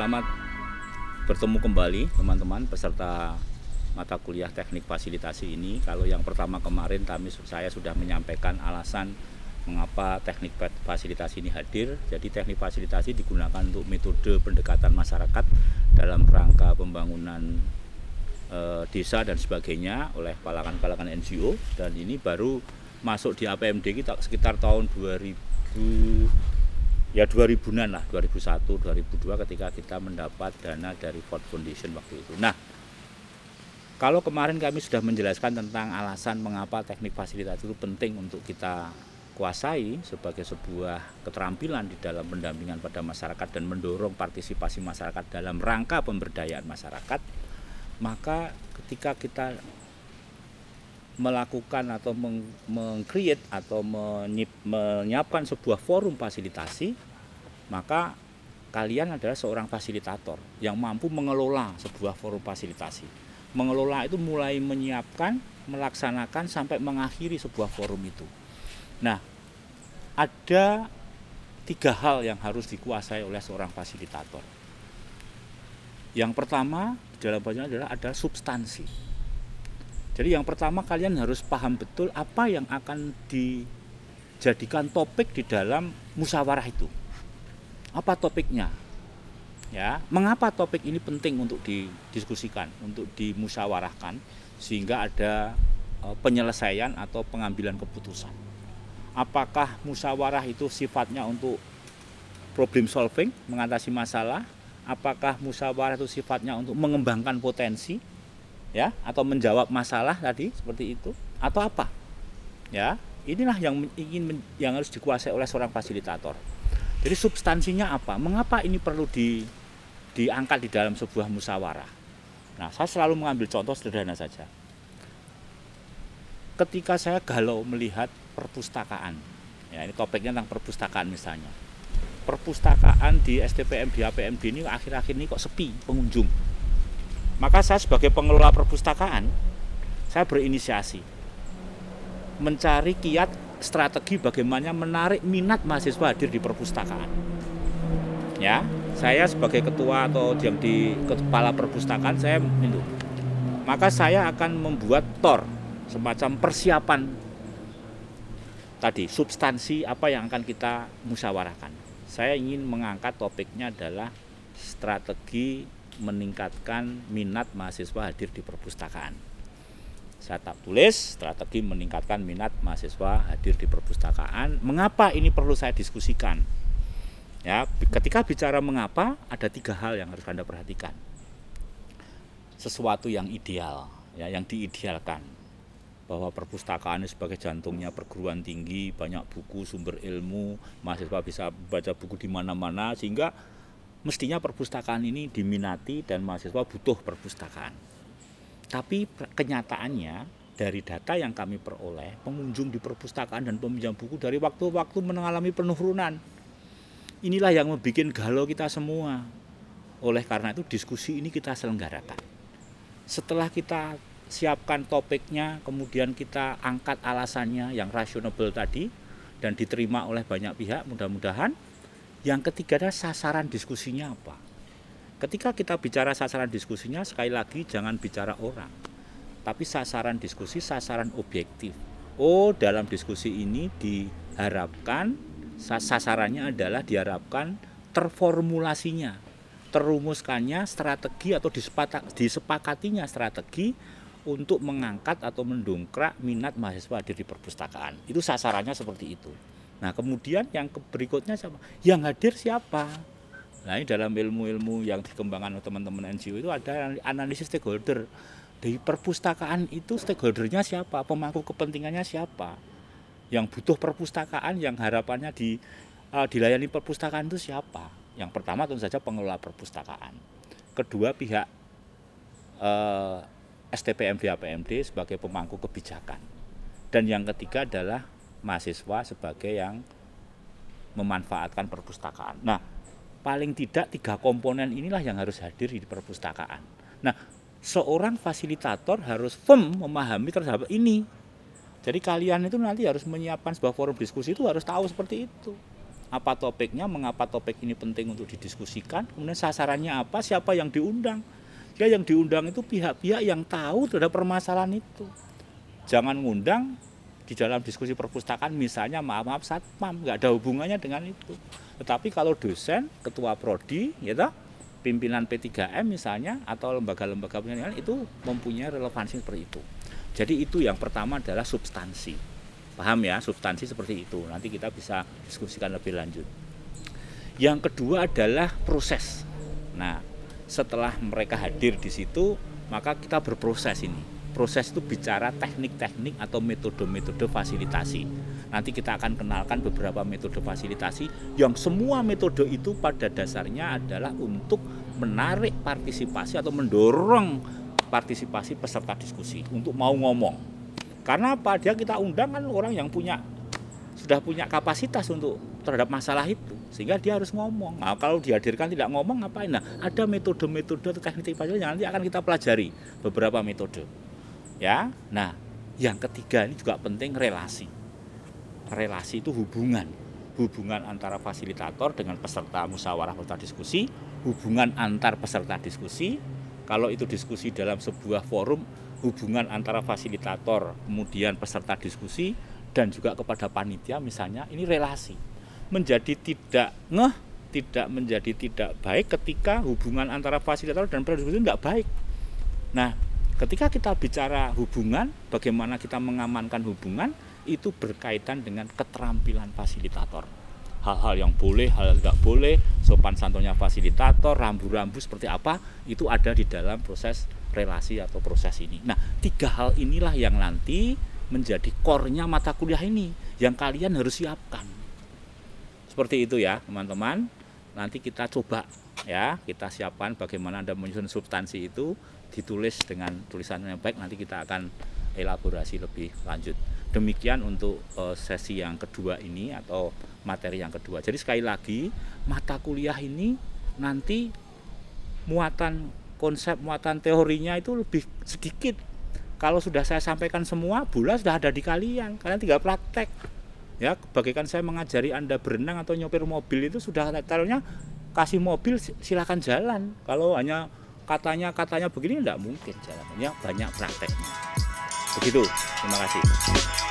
selamat bertemu kembali teman-teman peserta mata kuliah teknik fasilitasi ini. Kalau yang pertama kemarin kami saya sudah menyampaikan alasan mengapa teknik fasilitasi ini hadir. Jadi teknik fasilitasi digunakan untuk metode pendekatan masyarakat dalam rangka pembangunan e, desa dan sebagainya oleh kalangan-kalangan NGO dan ini baru masuk di APMD kita sekitar tahun 2000 ya 2000-an lah 2001 2002 ketika kita mendapat dana dari Ford Foundation waktu itu. Nah, kalau kemarin kami sudah menjelaskan tentang alasan mengapa teknik fasilitasi itu penting untuk kita kuasai sebagai sebuah keterampilan di dalam pendampingan pada masyarakat dan mendorong partisipasi masyarakat dalam rangka pemberdayaan masyarakat, maka ketika kita melakukan atau meng-create atau menyiapkan sebuah forum fasilitasi, maka kalian adalah seorang fasilitator yang mampu mengelola sebuah forum fasilitasi. Mengelola itu mulai menyiapkan, melaksanakan sampai mengakhiri sebuah forum itu. Nah, ada tiga hal yang harus dikuasai oleh seorang fasilitator. Yang pertama dalam adalah ada substansi jadi yang pertama kalian harus paham betul apa yang akan dijadikan topik di dalam musyawarah itu. Apa topiknya? Ya, mengapa topik ini penting untuk didiskusikan, untuk dimusyawarahkan sehingga ada e, penyelesaian atau pengambilan keputusan. Apakah musyawarah itu sifatnya untuk problem solving, mengatasi masalah? Apakah musyawarah itu sifatnya untuk mengembangkan potensi? ya atau menjawab masalah tadi seperti itu atau apa ya inilah yang ingin yang harus dikuasai oleh seorang fasilitator jadi substansinya apa? Mengapa ini perlu di diangkat di dalam sebuah musyawarah nah saya selalu mengambil contoh sederhana saja. Ketika saya galau melihat perpustakaan ya ini topiknya tentang perpustakaan misalnya. Perpustakaan di STPM di APMD ini akhir-akhir ini kok sepi pengunjung. Maka saya sebagai pengelola perpustakaan, saya berinisiasi. Mencari kiat strategi bagaimana menarik minat mahasiswa hadir di perpustakaan. Ya, saya sebagai ketua atau yang di kepala perpustakaan saya itu. Maka saya akan membuat tor semacam persiapan tadi substansi apa yang akan kita musyawarahkan. Saya ingin mengangkat topiknya adalah strategi meningkatkan minat mahasiswa hadir di perpustakaan. Saya tak tulis strategi meningkatkan minat mahasiswa hadir di perpustakaan. Mengapa ini perlu saya diskusikan? Ya, ketika bicara mengapa, ada tiga hal yang harus anda perhatikan. Sesuatu yang ideal, ya, yang diidealkan, bahwa perpustakaan sebagai jantungnya perguruan tinggi, banyak buku, sumber ilmu, mahasiswa bisa baca buku di mana-mana, sehingga mestinya perpustakaan ini diminati dan mahasiswa butuh perpustakaan. Tapi kenyataannya dari data yang kami peroleh, pengunjung di perpustakaan dan peminjam buku dari waktu-waktu mengalami penurunan. Inilah yang membuat galau kita semua. Oleh karena itu diskusi ini kita selenggarakan. Setelah kita siapkan topiknya, kemudian kita angkat alasannya yang rasional tadi dan diterima oleh banyak pihak, mudah-mudahan yang ketiga adalah sasaran diskusinya apa. Ketika kita bicara sasaran diskusinya, sekali lagi jangan bicara orang, tapi sasaran diskusi, sasaran objektif. Oh, dalam diskusi ini diharapkan sasarannya adalah diharapkan terformulasinya, terumuskannya strategi atau disepakatinya strategi untuk mengangkat atau mendongkrak minat mahasiswa di perpustakaan. Itu sasarannya seperti itu. Nah kemudian yang berikutnya siapa? Yang hadir siapa? Nah ini dalam ilmu-ilmu yang dikembangkan oleh teman-teman NGO itu ada analisis stakeholder. Di perpustakaan itu stakeholdernya siapa? Pemangku kepentingannya siapa? Yang butuh perpustakaan, yang harapannya di uh, dilayani perpustakaan itu siapa? Yang pertama tentu saja pengelola perpustakaan. Kedua pihak uh, STPMD APMD sebagai pemangku kebijakan. Dan yang ketiga adalah mahasiswa sebagai yang memanfaatkan perpustakaan. Nah, paling tidak tiga komponen inilah yang harus hadir di perpustakaan. Nah, seorang fasilitator harus firm memahami terhadap ini. Jadi kalian itu nanti harus menyiapkan sebuah forum diskusi itu harus tahu seperti itu. apa topiknya, mengapa topik ini penting untuk didiskusikan, kemudian sasarannya apa, siapa yang diundang. Ya yang diundang itu pihak-pihak yang tahu terhadap permasalahan itu. Jangan ngundang di dalam diskusi perpustakaan misalnya maaf maaf satpam nggak ada hubungannya dengan itu. Tetapi kalau dosen, ketua prodi, ya toh, pimpinan P3M misalnya atau lembaga-lembaga penelitian itu mempunyai relevansi seperti itu. Jadi itu yang pertama adalah substansi. Paham ya, substansi seperti itu. Nanti kita bisa diskusikan lebih lanjut. Yang kedua adalah proses. Nah, setelah mereka hadir di situ maka kita berproses ini proses itu bicara teknik-teknik atau metode-metode fasilitasi nanti kita akan kenalkan beberapa metode fasilitasi yang semua metode itu pada dasarnya adalah untuk menarik partisipasi atau mendorong partisipasi peserta diskusi untuk mau ngomong karena apa dia kita undang kan orang yang punya sudah punya kapasitas untuk terhadap masalah itu sehingga dia harus ngomong. Nah, kalau dihadirkan tidak ngomong ngapain? Nah, ada metode-metode atau teknik yang nanti akan kita pelajari beberapa metode. Ya. Nah, yang ketiga ini juga penting relasi. Relasi itu hubungan. Hubungan antara fasilitator dengan peserta musyawarah peserta diskusi, hubungan antar peserta diskusi. Kalau itu diskusi dalam sebuah forum, hubungan antara fasilitator kemudian peserta diskusi dan juga kepada panitia misalnya ini relasi menjadi tidak ngeh tidak menjadi tidak baik ketika hubungan antara fasilitator dan peserta itu tidak baik nah ketika kita bicara hubungan bagaimana kita mengamankan hubungan itu berkaitan dengan keterampilan fasilitator hal-hal yang boleh, hal yang tidak boleh, sopan santunnya fasilitator, rambu-rambu seperti apa, itu ada di dalam proses relasi atau proses ini. Nah, tiga hal inilah yang nanti menjadi core-nya mata kuliah ini yang kalian harus siapkan. Seperti itu ya, teman-teman. Nanti kita coba ya, kita siapkan bagaimana Anda menyusun substansi itu ditulis dengan tulisan yang baik nanti kita akan elaborasi lebih lanjut. Demikian untuk uh, sesi yang kedua ini atau materi yang kedua. Jadi sekali lagi, mata kuliah ini nanti muatan konsep muatan teorinya itu lebih sedikit kalau sudah saya sampaikan semua bola sudah ada di kalian kalian tinggal praktek ya bagikan saya mengajari anda berenang atau nyopir mobil itu sudah detailnya kasih mobil silakan jalan kalau hanya katanya katanya begini tidak mungkin jalannya. Banyak prakteknya. Begitu. Terima kasih